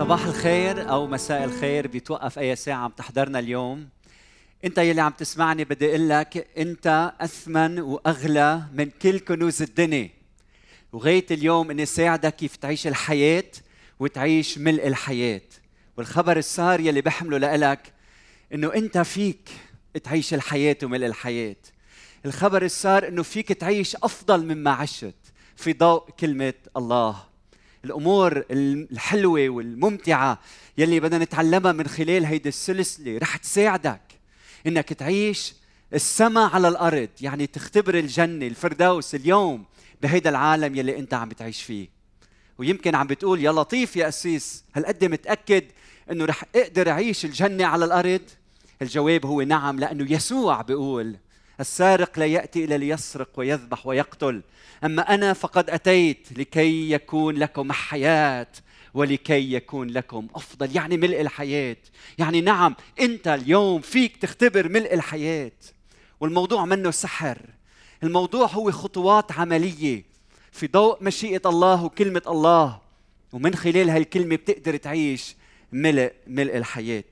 صباح الخير أو مساء الخير بيتوقف أي ساعة عم تحضرنا اليوم. أنت يلي عم تسمعني بدي أقول لك أنت أثمن وأغلى من كل كنوز الدنيا. وغاية اليوم إني ساعدك كيف تعيش الحياة وتعيش ملء الحياة. والخبر السار يلي بحمله لك إنه أنت فيك تعيش الحياة وملء الحياة. الخبر السار إنه فيك تعيش أفضل مما عشت في ضوء كلمة الله. الأمور الحلوة والممتعة يلي بدنا نتعلمها من خلال هيدي السلسلة رح تساعدك إنك تعيش السماء على الأرض يعني تختبر الجنة الفردوس اليوم بهيدا العالم يلي أنت عم بتعيش فيه ويمكن عم بتقول يا لطيف يا أسيس هل قد متأكد أنه رح أقدر أعيش الجنة على الأرض؟ الجواب هو نعم لأنه يسوع بيقول السارق لا يأتي إلا ليسرق ويذبح ويقتل. أما أنا فقد أتيت لكي يكون لكم حياة ولكي يكون لكم أفضل. يعني ملء الحياة. يعني نعم أنت اليوم فيك تختبر ملء الحياة. والموضوع منه سحر. الموضوع هو خطوات عملية في ضوء مشيئة الله وكلمة الله. ومن خلال هالكلمة بتقدر تعيش ملء ملء الحياة.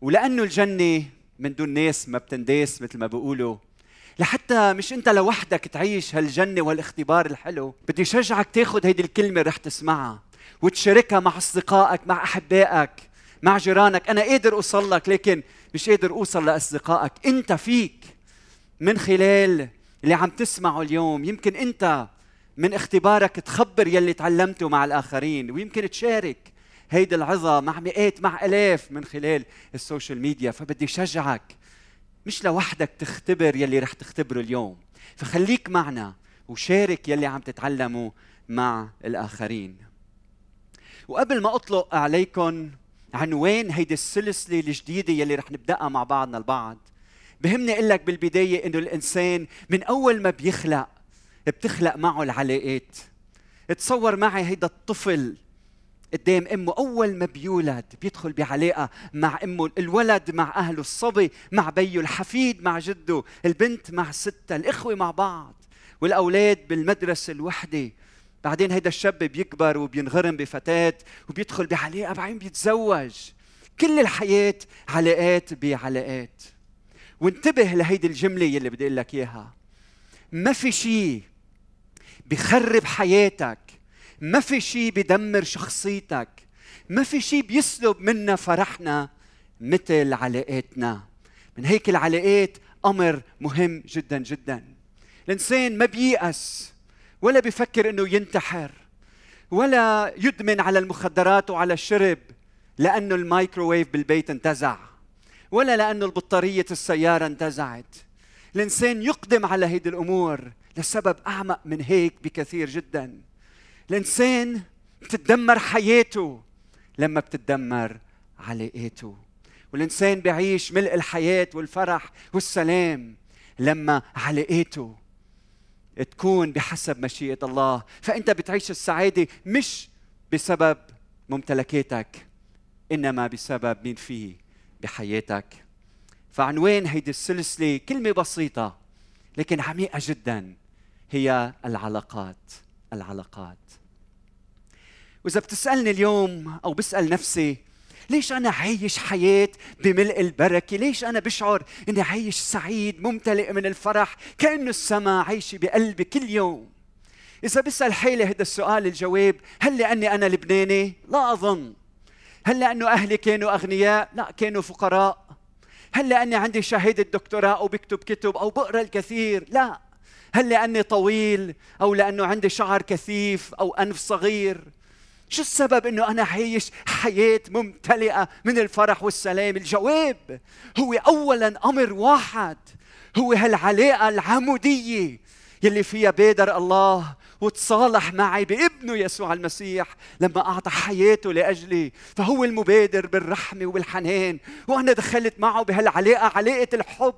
ولأنه الجنة من دون ناس ما بتنداس مثل ما بيقولوا. لحتى مش انت لوحدك تعيش هالجنة والاختبار الحلو. بدي شجعك تاخذ هيدي الكلمة رح تسمعها. وتشاركها مع أصدقائك مع أحبائك مع جيرانك. أنا قادر أوصل لك لكن مش قادر أوصل لأصدقائك. أنت فيك. من خلال اللي عم تسمعه اليوم يمكن أنت من اختبارك تخبر يلي تعلمته مع الآخرين ويمكن تشارك هيدي العظة مع مئات مع آلاف من خلال ال social media فبدي شجعك. مش لوحدك تختبر يلي رح تختبره اليوم. فخليك معنا وشارك يلي عم تتعلمه مع الآخرين. وقبل ما أطلق عليكم عنوان هيدي السلسلة الجديدة يلي رح نبدأها مع بعضنا البعض بهمني أقول لك بالبداية إنه الإنسان من أول ما بيخلق بتخلق معه العلاقات. تصور معي هيدا الطفل قدام إمه. أول ما بيولد بيدخل بعلاقة مع إمه. الولد مع أهله الصبي مع بيه الحفيد مع جده البنت مع ستها الإخوة مع بعض والأولاد بالمدرسة الوحدة. بعدين هيدا الشاب بيكبر وبينغرم بفتاة وبيدخل بعلاقة بعدين بيتزوج. كل الحياة علاقات بعلاقات. وانتبه لهيدي الجملة يلي بدي أقول لك إياها. ما في شيء بخرب حياتك ما في شيء بدمر شخصيتك ما في شيء بيسلب منا فرحنا مثل علاقاتنا. من هيك العلاقات أمر مهم جدا جدا. الإنسان ما بييأس ولا بيفكر إنه ينتحر ولا يدمن على المخدرات وعلى الشرب لأنه الميكروويف بالبيت انتزع ولا لأنه البطارية السيارة انتزعت. الإنسان يقدم على هيدي الأمور لسبب أعمق من هيك بكثير جدا. الإنسان بتتدمر حياته لما بتتدمر علاقاته. والإنسان بيعيش ملء الحياة والفرح والسلام لما علاقاته تكون بحسب مشيئة الله. فأنت بتعيش السعادة مش بسبب ممتلكاتك إنما بسبب مين فيه؟ بحياتك. فعنوان هيدي السلسلة كلمة بسيطة لكن عميقة جدا هي العلاقات العلاقات. وإذا بتسألني اليوم أو بسأل نفسي ليش أنا عايش حياة بملء البركة؟ ليش أنا بشعر إني عايش سعيد ممتلئ من الفرح كانه السماء عايشة بقلبي كل يوم؟ إذا بسأل حالي هذا السؤال الجواب هل لأني أنا لبناني؟ لا أظن. هل لأنه أهلي كانوا أغنياء؟ لا كانوا فقراء. هل لأني عندي شهادة دكتوراه أو بكتب كتب أو بقرأ الكثير؟ لا. هل لأني طويل أو لأنه عندي شعر كثيف أو أنف صغير؟ شو السبب إنه أنا عايش حياة ممتلئة من الفرح والسلام؟ الجواب هو اولا أمر واحد هو هالعلاقة العمودية يلي فيها بادر الله وتصالح معي بابنه يسوع المسيح لما أعطى حياته لأجلي فهو المبادر بالرحمة وبالحنان وأنا دخلت معه بهالعلاقة علاقة الحب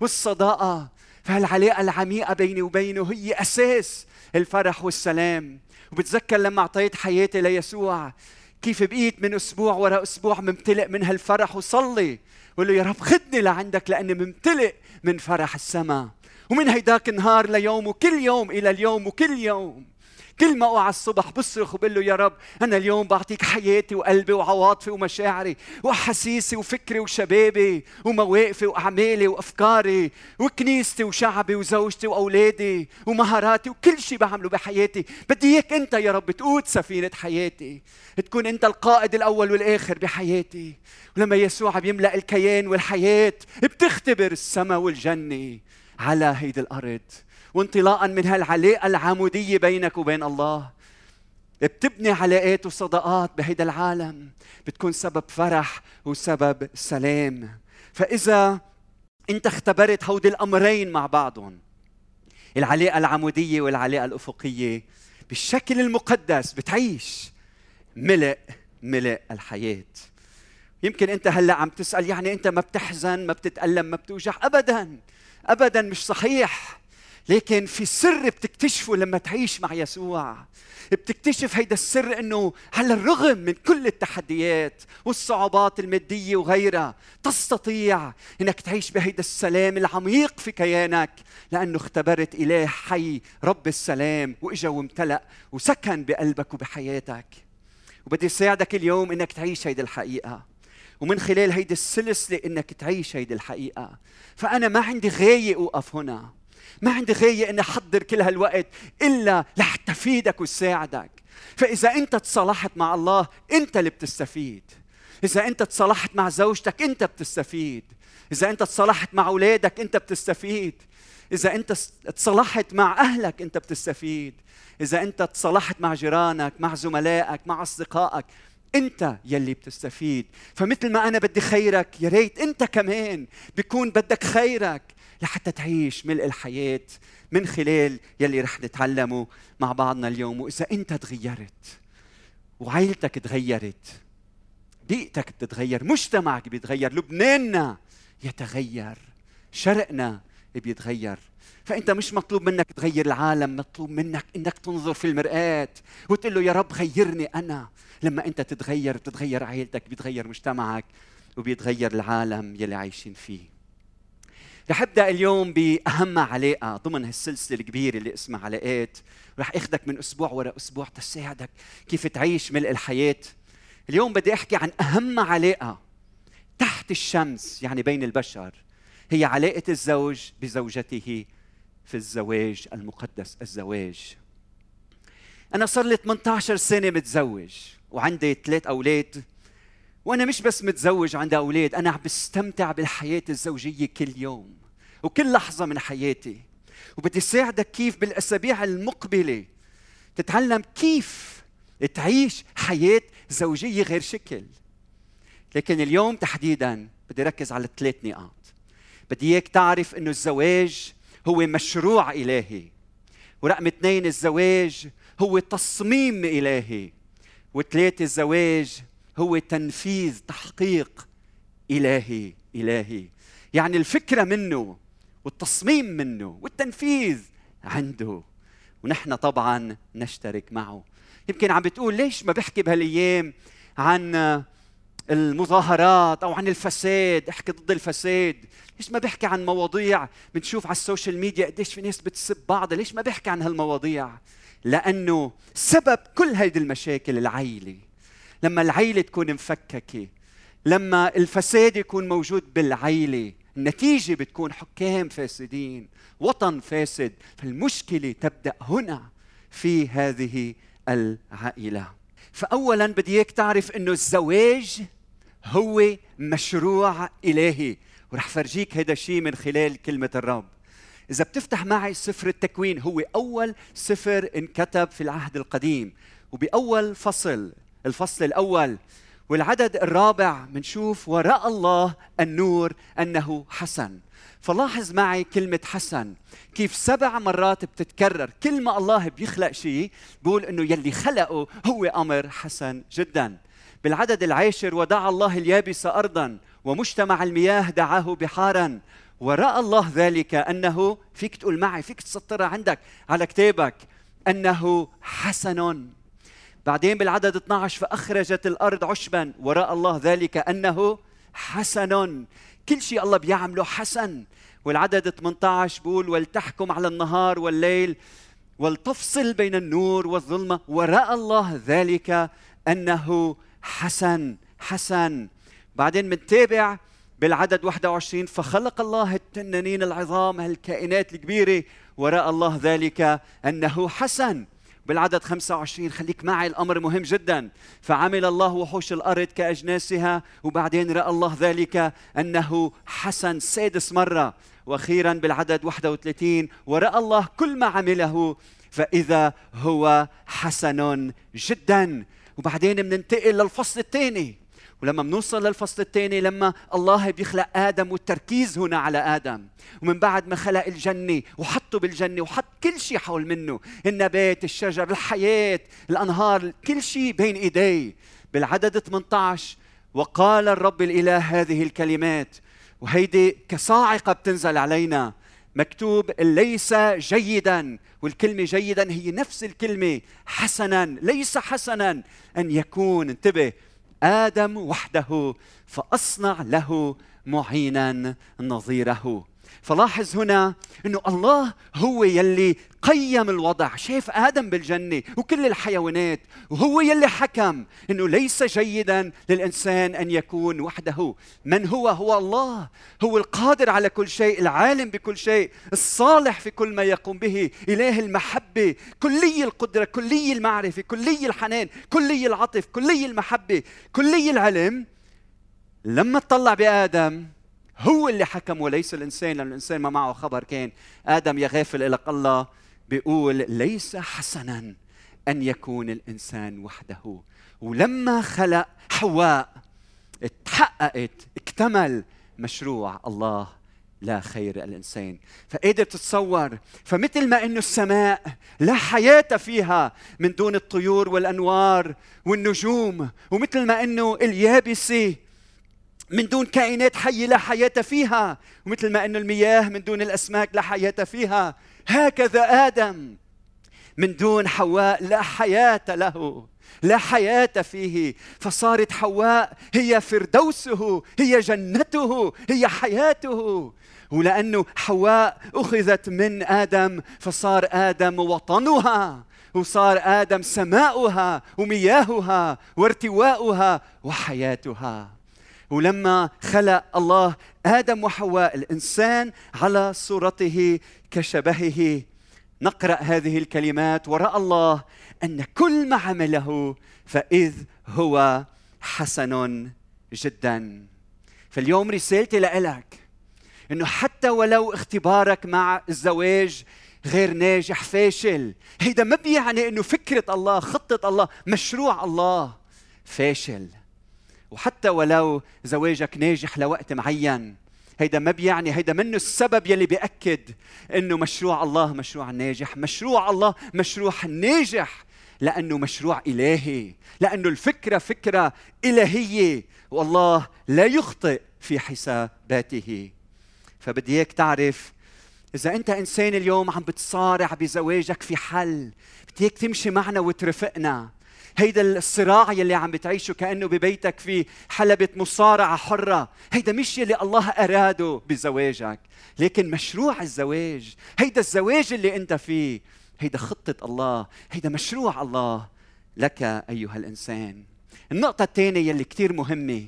والصداقة. فهالعلاقه العميقة بيني وبينه هي أساس الفرح والسلام. وبتذكر لما أعطيت حياتي ليسوع كيف بقيت من أسبوع ورا أسبوع ممتلئ من هالفرح وصلي. وقول له يا رب خدني لعندك لأني ممتلئ من فرح السماء. ومن هيداك النهار ليوم وكل يوم إلى اليوم وكل يوم. كل ما اوعى الصبح بصرخ وبقول له يا رب أنا اليوم بعطيك حياتي وقلبي وعواطفي ومشاعري واحاسيسي وفكري وشبابي ومواقفي وأعمالي وأفكاري وكنيستي وشعبي وزوجتي وأولادي ومهاراتي وكل شيء بعمله بحياتي. بدي إياك أنت يا رب تقود سفينة حياتي تكون أنت القائد الأول والآخر بحياتي. ولما يسوع بيملأ الكيان والحياة بتختبر السماء والجنة على هيدي الأرض. وانطلاقا من هالعلاقة العمودية بينك وبين الله. بتبني علاقات وصداقات بهيدا العالم. بتكون سبب فرح وسبب سلام. فإذا انت اختبرت هودي الأمرين مع بعضهم العلاقة العمودية والعلاقة الأفقية بالشكل المقدس بتعيش ملء ملء الحياة. يمكن انت هلأ عم تسأل يعني انت ما بتحزن ما بتتألم ما بتوجع ابدا ابدا مش صحيح. لكن في سر بتكتشفه لما تعيش مع يسوع. بتكتشف هيدا السر إنه على الرغم من كل التحديات والصعوبات المادية وغيرها تستطيع إنك تعيش بهيدا السلام العميق في كيانك لأنه اختبرت إله حي رب السلام وإجا وامتلأ وسكن بقلبك وبحياتك. وبدي ساعدك اليوم إنك تعيش هيدي الحقيقة. ومن خلال هيدي السلسلة إنك تعيش هيدي الحقيقة. فأنا ما عندي غاية أوقف هنا. ما عندي غاية أني أحضر كل هالوقت إلا لحتى أفيدك وساعدك فإذا أنت تصالحت مع الله أنت اللي بتستفيد. إذا أنت تصالحت مع زوجتك أنت بتستفيد. إذا أنت تصالحت مع أولادك أنت بتستفيد. إذا أنت تصالحت مع أهلك أنت بتستفيد. إذا أنت تصالحت مع جيرانك مع زملائك مع أصدقائك أنت يلي بتستفيد. فمثل ما أنا بدي خيرك يا ريت أنت كمان بيكون بدك خيرك. لحتى تعيش ملء الحياة من خلال يلي رح نتعلمه مع بعضنا اليوم. وإذا أنت تغيرت وعائلتك تغيرت بيئتك بتتغير مجتمعك بيتغير لبناننا يتغير شرقنا بيتغير. فأنت مش مطلوب منك تغير العالم مطلوب منك إنك تنظر في المرآة وتقول له يا رب غيرني أنا. لما أنت تتغير بتتغير عائلتك بيتغير مجتمعك وبيتغير العالم يلي عايشين فيه. رح ابدا اليوم بأهم علاقه ضمن هالسلسلة الكبيرة اللي اسمها علاقات رح اخذك من أسبوع ورا أسبوع تساعدك كيف تعيش ملء الحياة. اليوم بدي أحكي عن أهم علاقه تحت الشمس يعني بين البشر هي علاقة الزوج بزوجته في الزواج المقدس الزواج. أنا صار لي 18 سنة متزوج وعندي ثلاث أولاد وأنا مش بس متزوج عندي أولاد أنا عم بستمتع بالحياة الزوجية كل يوم وكل لحظة من حياتي. وبدي ساعدك كيف بالأسابيع المقبلة تتعلم كيف تعيش حياة زوجية غير شكل. لكن اليوم تحديدا بدي ركز على ثلاث نقاط. بدي إياك تعرف إنه الزواج هو مشروع إلهي. ورقم اثنين الزواج هو تصميم إلهي. وثلاثة الزواج هو تنفيذ تحقيق إلهي إلهي. يعني الفكرة منه والتصميم منه والتنفيذ عنده. ونحن طبعا نشترك معه. يمكن عم بتقول ليش ما بحكي بهالأيام عن المظاهرات أو عن الفساد؟ احكي ضد الفساد. ليش ما بحكي عن مواضيع بنشوف على ال social media قديش في ناس بتسب بعض؟ ليش ما بحكي عن هالمواضيع؟ لأنه سبب كل هيدي المشاكل العيله لما العيلة تكون مفككة لما الفساد يكون موجود بالعيلة النتيجة بتكون حكام فاسدين وطن فاسد فالمشكلة تبدأ هنا في هذه العائلة. فاولا بدي إياك تعرف إنه الزواج هو مشروع إلهي. ورح فرجيك هذا الشيء من خلال كلمة الرب. إذا بتفتح معي سفر التكوين هو أول سفر انكتب في العهد القديم. وبأول فصل الفصل الأول والعدد الرابع بنشوف وراء الله النور أنه حسن. فلاحظ معي كلمة حسن. كيف سبع مرات بتتكرر. كل ما الله بيخلق شيء بيقول إنه يلي خلقه هو أمر حسن جدا. بالعدد العاشر ودعا الله اليابس ارضا ومجتمع المياه دعاه بحارا. وراى الله ذلك أنه فيك تقول معي فيك تسطرها عندك على كتابك أنه حسن. بعدين بالعدد 12 فأخرجت الأرض عشبا. وراء الله ذلك أنه حسن. كل شيء الله بيعمله حسن. والعدد 18 بقول ولتحكم على النهار والليل ولتفصل بين النور والظلمة. ورأى الله ذلك أنه حسن حسن. بعدين بنتابع بالعدد 21 فخلق الله التنانين العظام هالكائنات الكبيرة. ورأى الله ذلك أنه حسن. بالعدد 25 خليك معي الأمر مهم جدا. فعمل الله وحوش الأرض كأجناسها وبعدين رأى الله ذلك أنه حسن سادس مرة. وأخيرا بالعدد 31 ورأى الله كل ما عمله فإذا هو حسن جدا. وبعدين بننتقل للفصل الثاني. ولما بنوصل للفصل الثاني لما الله بيخلق آدم والتركيز هنا على آدم. ومن بعد ما خلق الجنة وحطه بالجنة وحط كل شيء حول منه. النبات الشجر الحياة الأنهار كل شيء بين إيديه. بالعدد 18 وقال الرب الإله هذه الكلمات. وهيدي كصاعقة بتنزل علينا. مكتوب ليس جيدا. والكلمة جيدا هي نفس الكلمة حسنا. ليس حسنا. أن يكون انتبه. آدم وحده فأصنع له معينا نظيره. فلاحظ هنا إنه الله هو يلي قيم الوضع شاف آدم بالجنة وكل الحيوانات وهو يلي حكم إنه ليس جيدا للإنسان أن يكون وحده. من هو؟ هو الله. هو القادر على كل شيء العالم بكل شيء الصالح في كل ما يقوم به إله المحبة كلي القدرة كلي المعرفة كلي الحنان كلي العطف كلي المحبة كلي العلم. لما اطلع بآدم هو اللي حكم وليس الإنسان لأن الإنسان ما معه خبر كان. آدم يا غافل الله بيقول ليس حسنا أن يكون الإنسان وحده. ولما خلق حواء تحققت اكتمل مشروع الله لا خير الانسان فقادر تتصور فمثل ما إنه السماء لا حياة فيها من دون الطيور والأنوار والنجوم ومثل ما إنه اليابسة من دون كائنات حية لا حياة فيها ومثل ما أن المياه من دون الأسماك لا حياة فيها. هكذا آدم من دون حواء لا حياة له لا حياة فيه. فصارت حواء هي فردوسه هي جنته هي حياته. ولأنه حواء أخذت من آدم فصار آدم وطنها وصار آدم سماؤها ومياهها وارتواؤها وحياتها. ولما خلق الله آدم وحواء الإنسان على صورته كشبهه. نقرأ هذه الكلمات وراى الله أن كل ما عمله فإذ هو حسن جدا. فاليوم رسالتي لك إنه حتى ولو اختبارك مع الزواج غير ناجح فاشل هيدا ما بيعني إنه فكرة الله خطة الله مشروع الله فاشل. وحتى ولو زواجك ناجح لوقت معين هيدا ما بيعني هيدا منه السبب يلي بيأكد إنه مشروع الله مشروع ناجح مشروع الله مشروع ناجح لأنه مشروع إلهي لأنه الفكرة فكرة إلهية والله لا يخطئ في حساباته. فبدي إياك تعرف إذا أنت إنسان اليوم عم بتصارع بزواجك في حل بدي إياك تمشي معنا وترافقنا هيدا الصراع يلي عم بتعيشه كأنه ببيتك في حلبة مصارعة حرة. هيدا مش يلي الله أراده بزواجك لكن مشروع الزواج. هيدا الزواج اللي أنت فيه. هيدا خطة الله. هيدا مشروع الله لك أيها الإنسان. النقطة الثانية يلي كتير مهمة.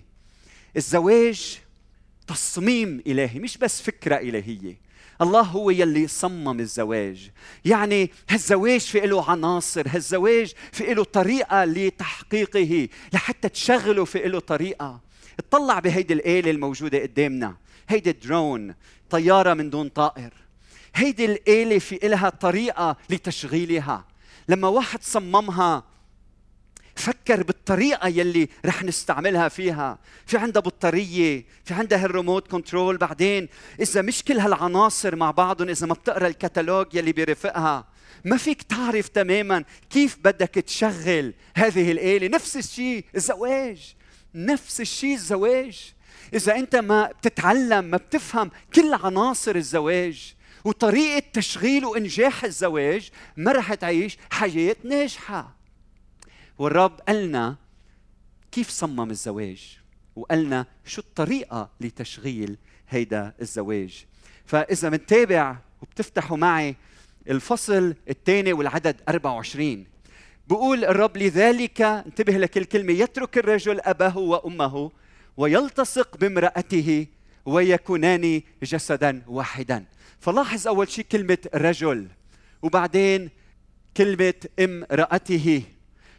الزواج تصميم إلهي مش بس فكرة إلهية. الله هو يلي صمم الزواج. يعني هالزواج في له عناصر هالزواج في له طريقة لتحقيقه لحتى تشغله في له طريقة. اطلع بهيدي الآلة الموجودة قدامنا. هيدي درون طيارة من دون طائر. هيدي الآلة في إلها طريقة لتشغيلها. لما واحد صممها فكر بالطريقة يلي رح نستعملها فيها. في عندها بطارية في عندها الريموت كنترول. بعدين إذا مش كل هالعناصر مع بعضهم إذا ما بتقرأ الكتالوج يلي بيرافقها ما فيك تعرف تماما كيف بدك تشغل هذه الآلة. نفس الشيء الزواج نفس الشيء الزواج. إذا أنت ما بتتعلم ما بتفهم كل عناصر الزواج وطريقة تشغيل وإنجاح الزواج ما رح تعيش حياة ناجحة. والرب قالنا كيف صمم الزواج؟ وقالنا شو الطريقة لتشغيل هيدا الزواج؟ فإذا بنتابع وبتفتحوا معي الفصل الثاني والعدد 24 بقول الرب لذلك انتبه لكل كلمة يترك الرجل أباه وأمه ويلتصق بامرأته ويكونان جسدا واحدا. فلاحظ أول شيء كلمة رجل وبعدين كلمة امرأته.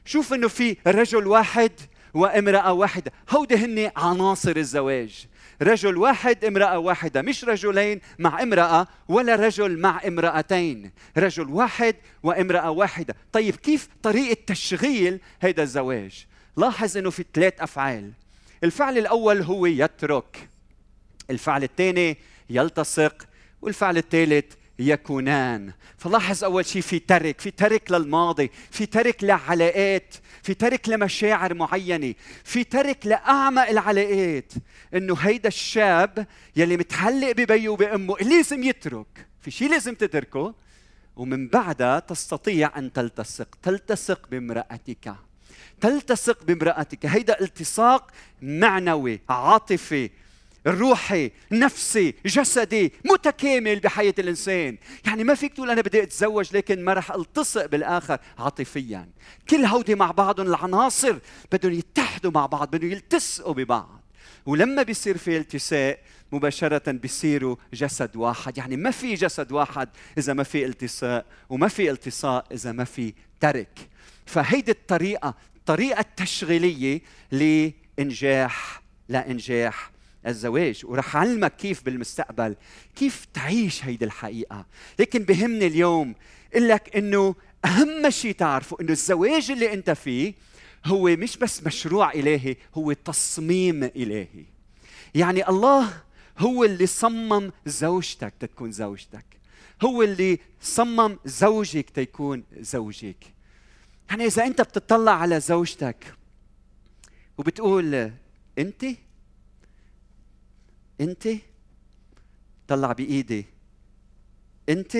شوف إنه في رجل واحد وامرأة واحدة. هودي هن عناصر الزواج. رجل واحد امرأة واحدة. مش رجلين مع امرأة ولا رجل مع امرأتين. رجل واحد وامرأة واحدة. طيب كيف طريقة تشغيل هذا الزواج؟ لاحظ إنه في ثلاث أفعال. الفعل الأول هو يترك. الفعل الثاني يلتصق. والفعل الثالث يكونان. فلاحظ أول شيء في ترك في ترك للماضي في ترك لعلاقات في ترك لمشاعر معينة في ترك لاعمق العلاقات إنه هيدا الشاب يلي متعلق ببيه وبأمه لازم يترك. في شيء لازم تتركه ومن بعدها تستطيع أن تلتصق. تلتصق بامرأتك. تلتصق بامرأتك. هيدا التصاق معنوي عاطفي. روحي نفسي جسدي متكامل بحياة الإنسان. يعني ما فيك تقول أنا بدي أتزوج لكن ما رح ألتصق بالآخر عاطفيا. كل هودي مع بعضهم العناصر بدهم يتحدوا مع بعض بدهم يلتصقوا ببعض. ولما بيصير في التساء مباشرة بيصيروا جسد واحد. يعني ما في جسد واحد إذا ما في التصاق وما في التصاق إذا ما في ترك. فهيدي الطريقة الطريقة التشغيلية لإنجاح لإنجاح الزواج ورح علمك كيف بالمستقبل كيف تعيش هيدي الحقيقة. لكن بهمني اليوم أقول لك إنه أهم شيء تعرفه إنه الزواج اللي أنت فيه هو مش بس مشروع إلهي هو تصميم إلهي. يعني الله هو اللي صمم زوجتك تكون زوجتك. هو اللي صمم زوجك تيكون زوجك. يعني إذا أنت بتطلع على زوجتك وبتقول انت انت طلع بإيدي. انت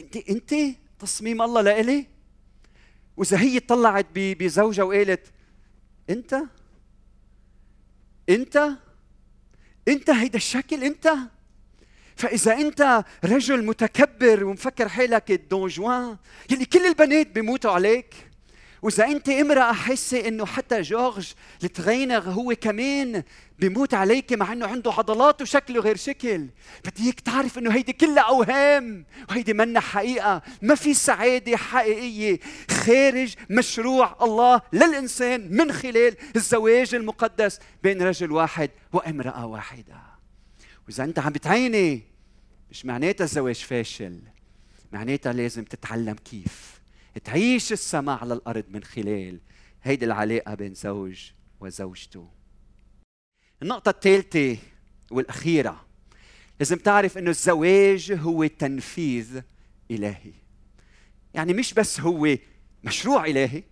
انت انت تصميم الله لإلي؟ واذا هي طلعت بزوجها وقالت انت؟ انت؟ انت هيدا الشكل انت؟ فإذا انت رجل متكبر ومفكر حالك الدون جوان يلي كل البنات بيموتوا عليك. وإذا انت امرأة حاسة إنه حتى جورج التغينغ هو كمان بيموت عليك مع إنه عنده عضلات وشكله غير شكل. بدي اياك تعرف إنه هيدي كلها أوهام وهيدي منا حقيقة. ما في سعادة حقيقية خارج مشروع الله للإنسان من خلال الزواج المقدس بين رجل واحد وامرأة واحدة. وإذا أنت عم بتعيني مش معناتها الزواج فاشل معناتها لازم تتعلم كيف تعيش السماء على الأرض من خلال هيدي العلاقة بين زوج وزوجته. النقطة الثالثة والأخيرة لازم تعرف أنه الزواج هو تنفيذ إلهي. يعني مش بس هو مشروع إلهي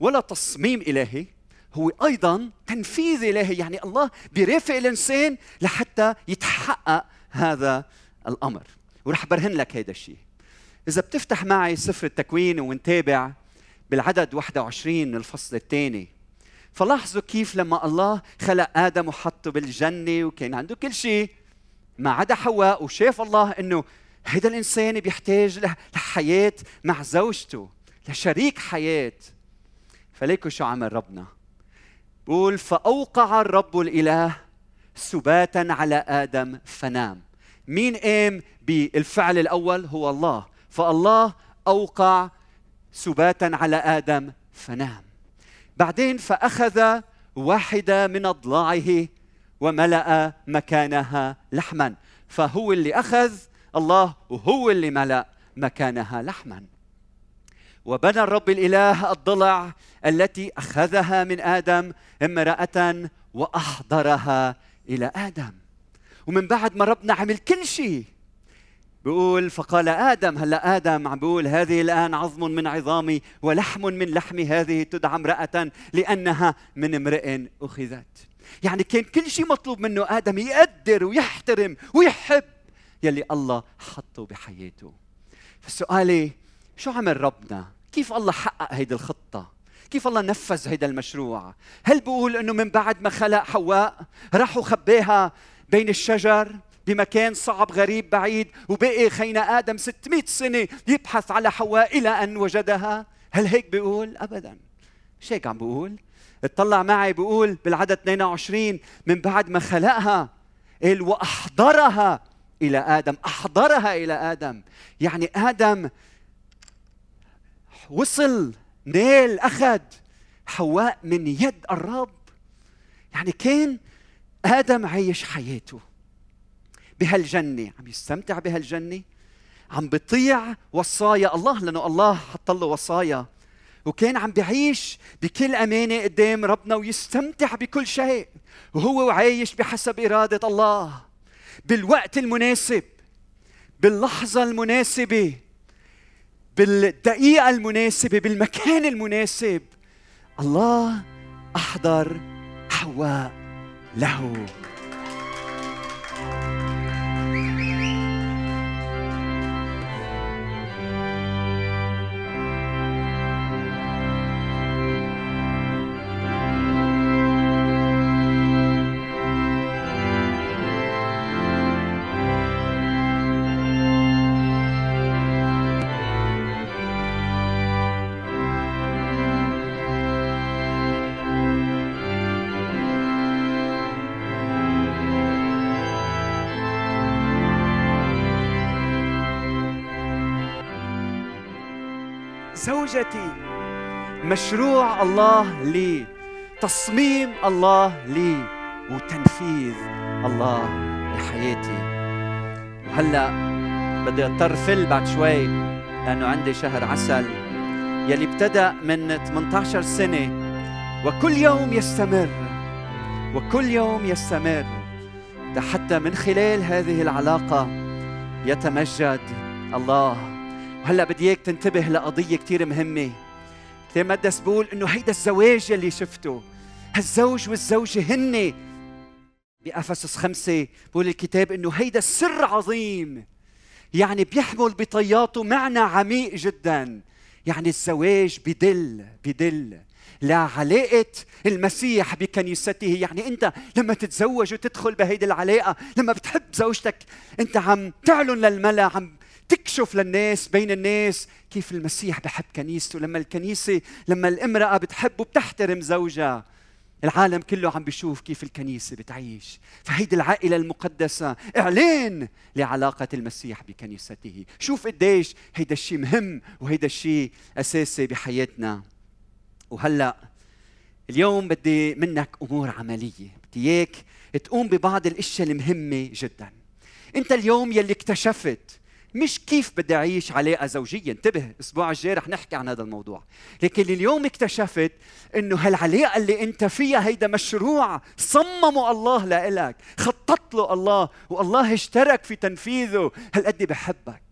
ولا تصميم إلهي هو أيضا تنفيذ إلهي. يعني الله بيرافق الإنسان لحتى يتحقق هذا الأمر. ورح برهن لك هذا الشيء. إذا بتفتح معي سفر التكوين ونتابع بالعدد 21 من الفصل الثاني. فلاحظوا كيف لما الله خلق آدم وحطه بالجنة وكان عنده كل شيء. ما عدا حواء وشاف الله إنه هذا الإنسان بيحتاج لحياة مع زوجته لشريك حياة. فليكوا شو عمل ربنا؟ بقول فأوقع الرب الإله سباتا على آدم فنام. مين قام بالفعل الأول؟ هو الله. فالله أوقع سباتا على آدم فنام. بعدين فأخذ واحدة من أضلاعه وملأ مكانها لحما. فهو اللي أخذ الله وهو اللي ملأ مكانها لحما. وبنى الرب الإله الضلع التي أخذها من آدم امرأة وأحضرها إلى آدم. ومن بعد ما ربنا عمل كل شيء بيقول فقال آدم هلا آدم عم بيقول هذه الآن عظم من عظامي ولحم من لحمي هذه تدعى امرأة لأنها من امرئ أخذت. يعني كان كل شيء مطلوب منه آدم يقدر ويحترم ويحب يلي الله حطه بحياته. فسؤالي شو عمل ربنا؟ كيف الله حقق هيدي الخطة؟ كيف الله نفذ هيدا المشروع؟ هل بقول إنه من بعد ما خلق حواء راحوا خباها بين الشجر؟ بمكان صعب غريب بعيد. وبقي خينا آدم 600 سنة يبحث على حواء إلى أن وجدها. هل هيك بيقول؟ أبدا. مش هيك عم بيقول اطلع معي بيقول بالعدد 22 من بعد ما خلقها قال وأحضرها إلى آدم. أحضرها إلى آدم. يعني آدم وصل نيل أخذ حواء من يد الرب. يعني كان آدم عايش حياته. بهالجنة عم يستمتع بهالجنة عم بيطيع وصايا الله لأنه الله حط له وصايا. وكان عم بعيش بكل أمانة قدام ربنا ويستمتع بكل شيء. وهو عايش بحسب إرادة الله. بالوقت المناسب باللحظة المناسبة بالدقيقة المناسبة بالمكان المناسب الله أحضر حواء له. زوجتي مشروع الله لي تصميم الله لي وتنفيذ الله لحياتي. وهلأ بدي أضطر فل بعد شوي لأنه عندي شهر عسل. يلي ابتدأ من 18 سنة. وكل يوم يستمر وكل يوم يستمر. حتى من خلال هذه العلاقة يتمجد الله وهلا بدي إياك تنتبه لقضية كثير مهمة. كتاب مقدس بقول إنه هيدا الزواج اللي شفته. هالزوج والزوجة هن. بأفسس خمسة بقول الكتاب إنه هيدا السر عظيم. يعني بيحمل بطياته معنى عميق جدا. يعني الزواج بدل بدل. لعلاقة المسيح بكنيسته يعني أنت لما تتزوج وتدخل بهيدي العلاقة لما بتحب زوجتك أنت عم تعلن للملأ عم تكشف للناس بين الناس كيف المسيح بحب كنيسته. لما الكنيسة لما الامرأة بتحب وبتحترم زوجها. العالم كله عم بيشوف كيف الكنيسة بتعيش. فهيدي العائلة المقدسة إعلان لعلاقة المسيح بكنيسته شوف قديش هيدا الشيء مهم وهيدا الشيء أساسي بحياتنا. وهلأ اليوم بدي منك أمور عملية. بدي إياك تقوم ببعض الأشياء المهمة جدا. أنت اليوم يلي اكتشفت مش كيف بدي أعيش علاقه زوجيه انتبه الأسبوع الجاي رح نحكي عن هذا الموضوع. لكن اليوم اكتشفت إنه هالعلاقة اللي أنت فيها هيدا مشروع صممه الله لإلك خطط له الله والله اشترك في تنفيذه. هالقد بحبك.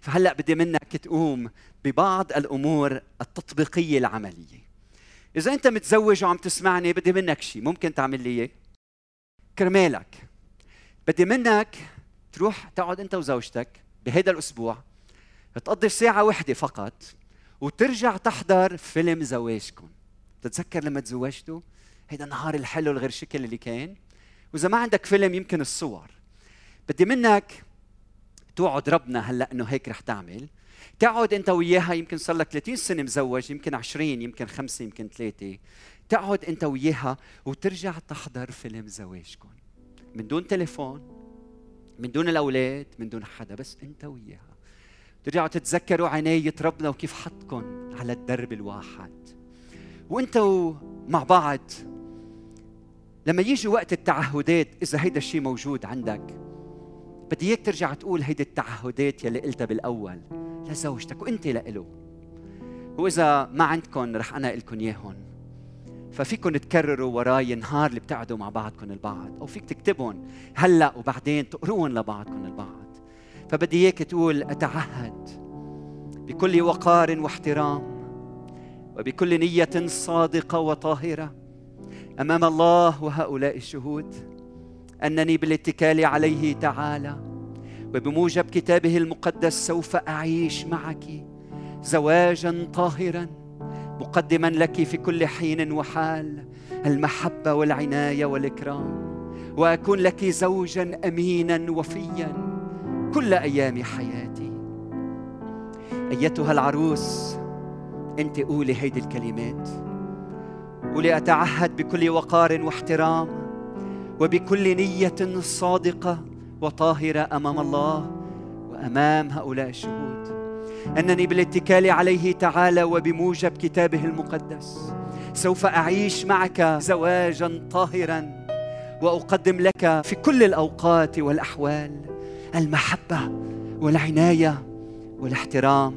فهلأ بدي منك تقوم ببعض الأمور التطبيقية العملية. إذا أنت متزوج وعم تسمعني بدي منك شيء ممكن تعمل لي اياه كرمالك. بدي منك تروح تقعد انت وزوجتك بهيدا الأسبوع تقضي ساعة واحدة فقط وترجع تحضر فيلم زواجكم. تتذكر لما تزوجتوا؟ هيدا النهار الحلو الغير شكل اللي كان. وإذا ما عندك فيلم يمكن الصور. بدي منك توعد ربنا هلأ إنه هيك رح تعمل. تقعد انت وياها يمكن صار لك 30 سنة مزوج يمكن 20 يمكن خمسة يمكن ثلاثة. تقعد انت وياها وترجع تحضر فيلم زواجكم. من دون تليفون من دون الأولاد من دون حدا بس أنت وياها. ترجعوا تتذكروا عناية ربنا وكيف حطكم على الدرب الواحد. وانتوا مع بعض لما يجي وقت التعهدات إذا هيدا الشيء موجود عندك بدي إياك ترجع تقول هيدي التعهدات يلي قلتها بالأول لزوجتك وأنت لإله. وإذا ما عندكم رح أنا لكم اياهم ففيكم تكرروا وراي نهار اللي بتقعدوا مع بعضكم البعض أو فيك تكتبهم هلأ وبعدين تقروهم لبعضكم البعض. فبدي إياك تقول أتعهد بكل وقار واحترام وبكل نية صادقة وطاهرة أمام الله وهؤلاء الشهود أنني بالاتكال عليه تعالى وبموجب كتابه المقدس سوف أعيش معك زواجا طاهرا. مقدما لك في كل حين وحال المحبة والعناية والإكرام. وأكون لك زوجا امينا وفيا كل أيام حياتي. أيتها العروس أنت قولي هيدي الكلمات. قولي أتعهد بكل وقار واحترام وبكل نية صادقة وطاهرة أمام الله وأمام هؤلاء الشهود. أنني بالاتكال عليه تعالى وبموجب كتابه المقدس. سوف أعيش معك زواجا طاهرا وأقدم لك في كل الأوقات والأحوال المحبة والعناية والاحترام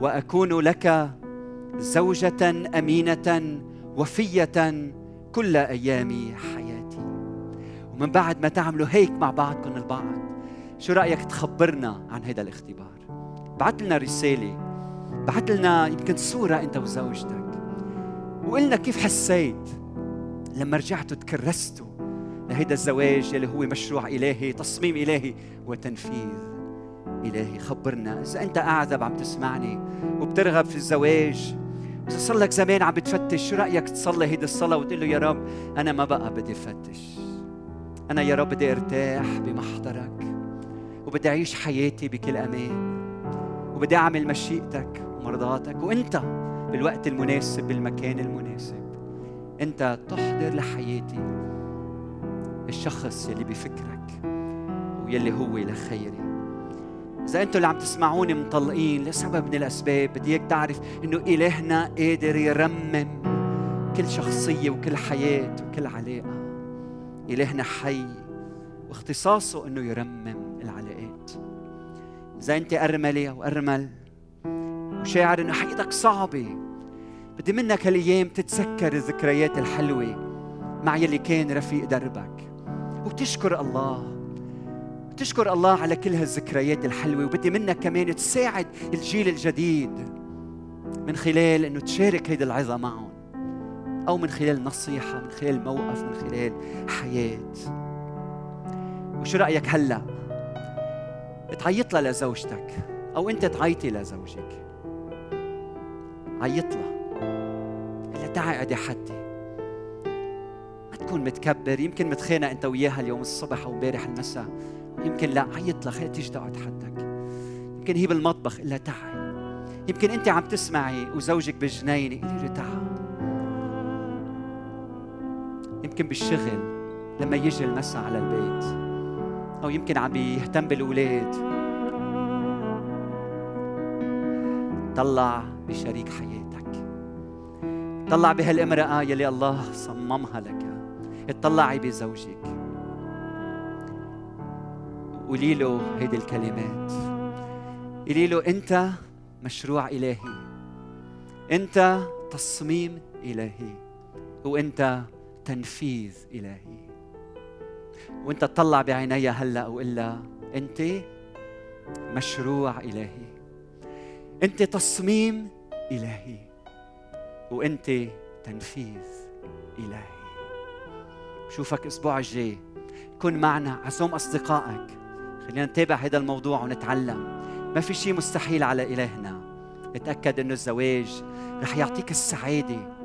وأكون لك زوجة أمينة وفية كل أيام حياتي. ومن بعد ما تعملوا هيك مع بعضكم البعض شو رأيك تخبرنا عن هذا الاختبار؟ بعت لنا رسالة. بعت لنا يمكن صورة أنت وزوجتك. وقلنا كيف حسيت لما رجعتوا تكرستوا لهيدا الزواج يلي هو مشروع إلهي تصميم إلهي وتنفيذ إلهي. خبرنا. إذا أنت قاعد عم تسمعني وبترغب في الزواج إذا صار لك زمان عم بتفتش شو رأيك تصلي هيدي الصلاة وتقول له يا رب أنا ما بقى بدي أفتش أنا يا رب بدي أرتاح بمحضرك وبدي أعيش حياتي بكل أمان. وبدي أعمل مشيئتك ومرضاتك وأنت بالوقت المناسب بالمكان المناسب. أنت تحضر لحياتي الشخص يلي بفكرك ويلي هو لخيري إذا أنتم اللي عم تسمعوني مطلقين لسبب من الأسباب بدي إياك تعرف إنه إلهنا قادر يرمم كل شخصية وكل حياة وكل علاقة. إلهنا حي واختصاصه إنه يرمم العلاقات إذا أنت أرملة أو أرمل. وشاعر إنه حياتك صعبة. بدي منك هالأيام تتذكر الذكريات الحلوة مع يلي كان رفيق دربك. وتشكر الله. تشكر الله على كل هالذكريات الحلوة. وبدي منك كمان تساعد الجيل الجديد من خلال إنه تشارك هيدي العظة معهم. أو من خلال نصيحة من خلال موقف من خلال حياة. وشو رأيك هلأ؟ تعيط لها لزوجتك أو أنت تعيطي لزوجك. عيط لها قال تعي قعدي حدي ما تكون متكبر يمكن متخانق أنت وياها اليوم الصبح أو امبارح المساء. يمكن لا عيط لها خليها تيجي تقعد حدك. يمكن هي بالمطبخ الا تعي يمكن أنت عم تسمعي وزوجك بالجنينه قولي له تعال. يمكن بالشغل لما يجي المساء على البيت. أو يمكن عم بيهتم بالأولاد. طلع بشريك حياتك. طلع بهالامرأة يلي الله صممها لك. اطلعي بزوجك. قولي له هيدي الكلمات. قولي له أنت مشروع إلهي. أنت تصميم إلهي. وأنت تنفيذ إلهي. وانت تطلع بعينيها هلا لها انت مشروع إلهي. انت تصميم إلهي وانت تنفيذ إلهي. شوفك الأسبوع الجاي. كن معنا عزوم أصدقائك. خلينا نتابع هذا الموضوع ونتعلم. ما في شيء مستحيل على إلهنا. اتأكد أنه الزواج رح يعطيك السعادة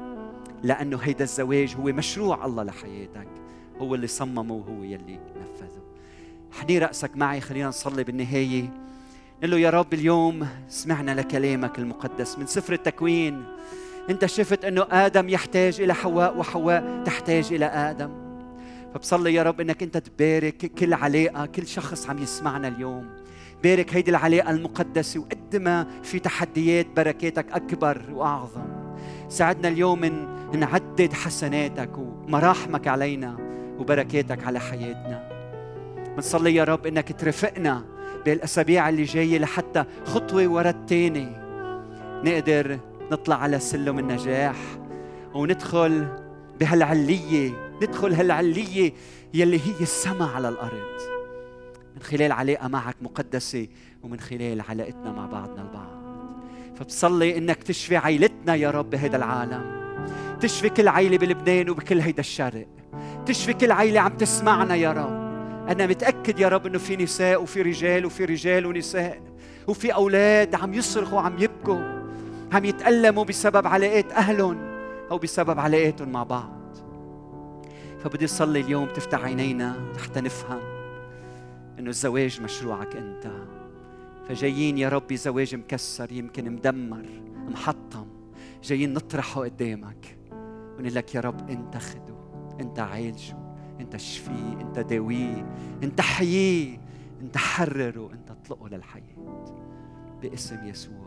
لأنه هيدا الزواج هو مشروع الله لحياتك. هو اللي صممه وهو يلي نفذه. حني رأسك معي خلينا نصلي بالنهاية. نقول له يا رب اليوم سمعنا لكلامك المقدس من سفر التكوين. انت شفت انه آدم يحتاج إلى حواء وحواء تحتاج إلى آدم. فبصلي يا رب إنك أنت تبارك كل علاقه كل شخص عم يسمعنا اليوم. بارك هيدي العلاقه المقدسة وقد ما في تحديات بركاتك أكبر وأعظم. ساعدنا اليوم نعدد حسناتك ومراحمك علينا. وبركاتك على حياتنا. بنصلي يا رب إنك ترفقنا بالأسابيع اللي جاية لحتى خطوة ورا الثانية نقدر نطلع على سلم النجاح وندخل بهالعلية ندخل هالعلية يلي هي السماء على الأرض. من خلال علاقة معك مقدسة ومن خلال علاقتنا مع بعضنا البعض. فبصلي إنك تشفي عائلتنا يا رب بهذا العالم. تشفي كل عائلة بلبنان وبكل هيدا الشرق تشفي كل عائلة عم تسمعنا يا رب. أنا متأكد يا رب إنه في نساء وفي رجال وفي رجال ونساء وفي أولاد عم يصرخوا عم يبكوا عم يتألموا بسبب علاقات أهلهم أو بسبب علاقاتهم مع بعض. فبدي أصلي اليوم تفتح عينينا حتى نفهم إنه الزواج مشروعك أنت. فجايين يا ربي زواج مكسر يمكن مدمر محطم جايين نطرحه قدامك. ونقول لك يا رب أنت خده انت عالجه انت شفيه انت داويه انت حييه انت حرره انت اطلقه للحياة. باسم يسوع.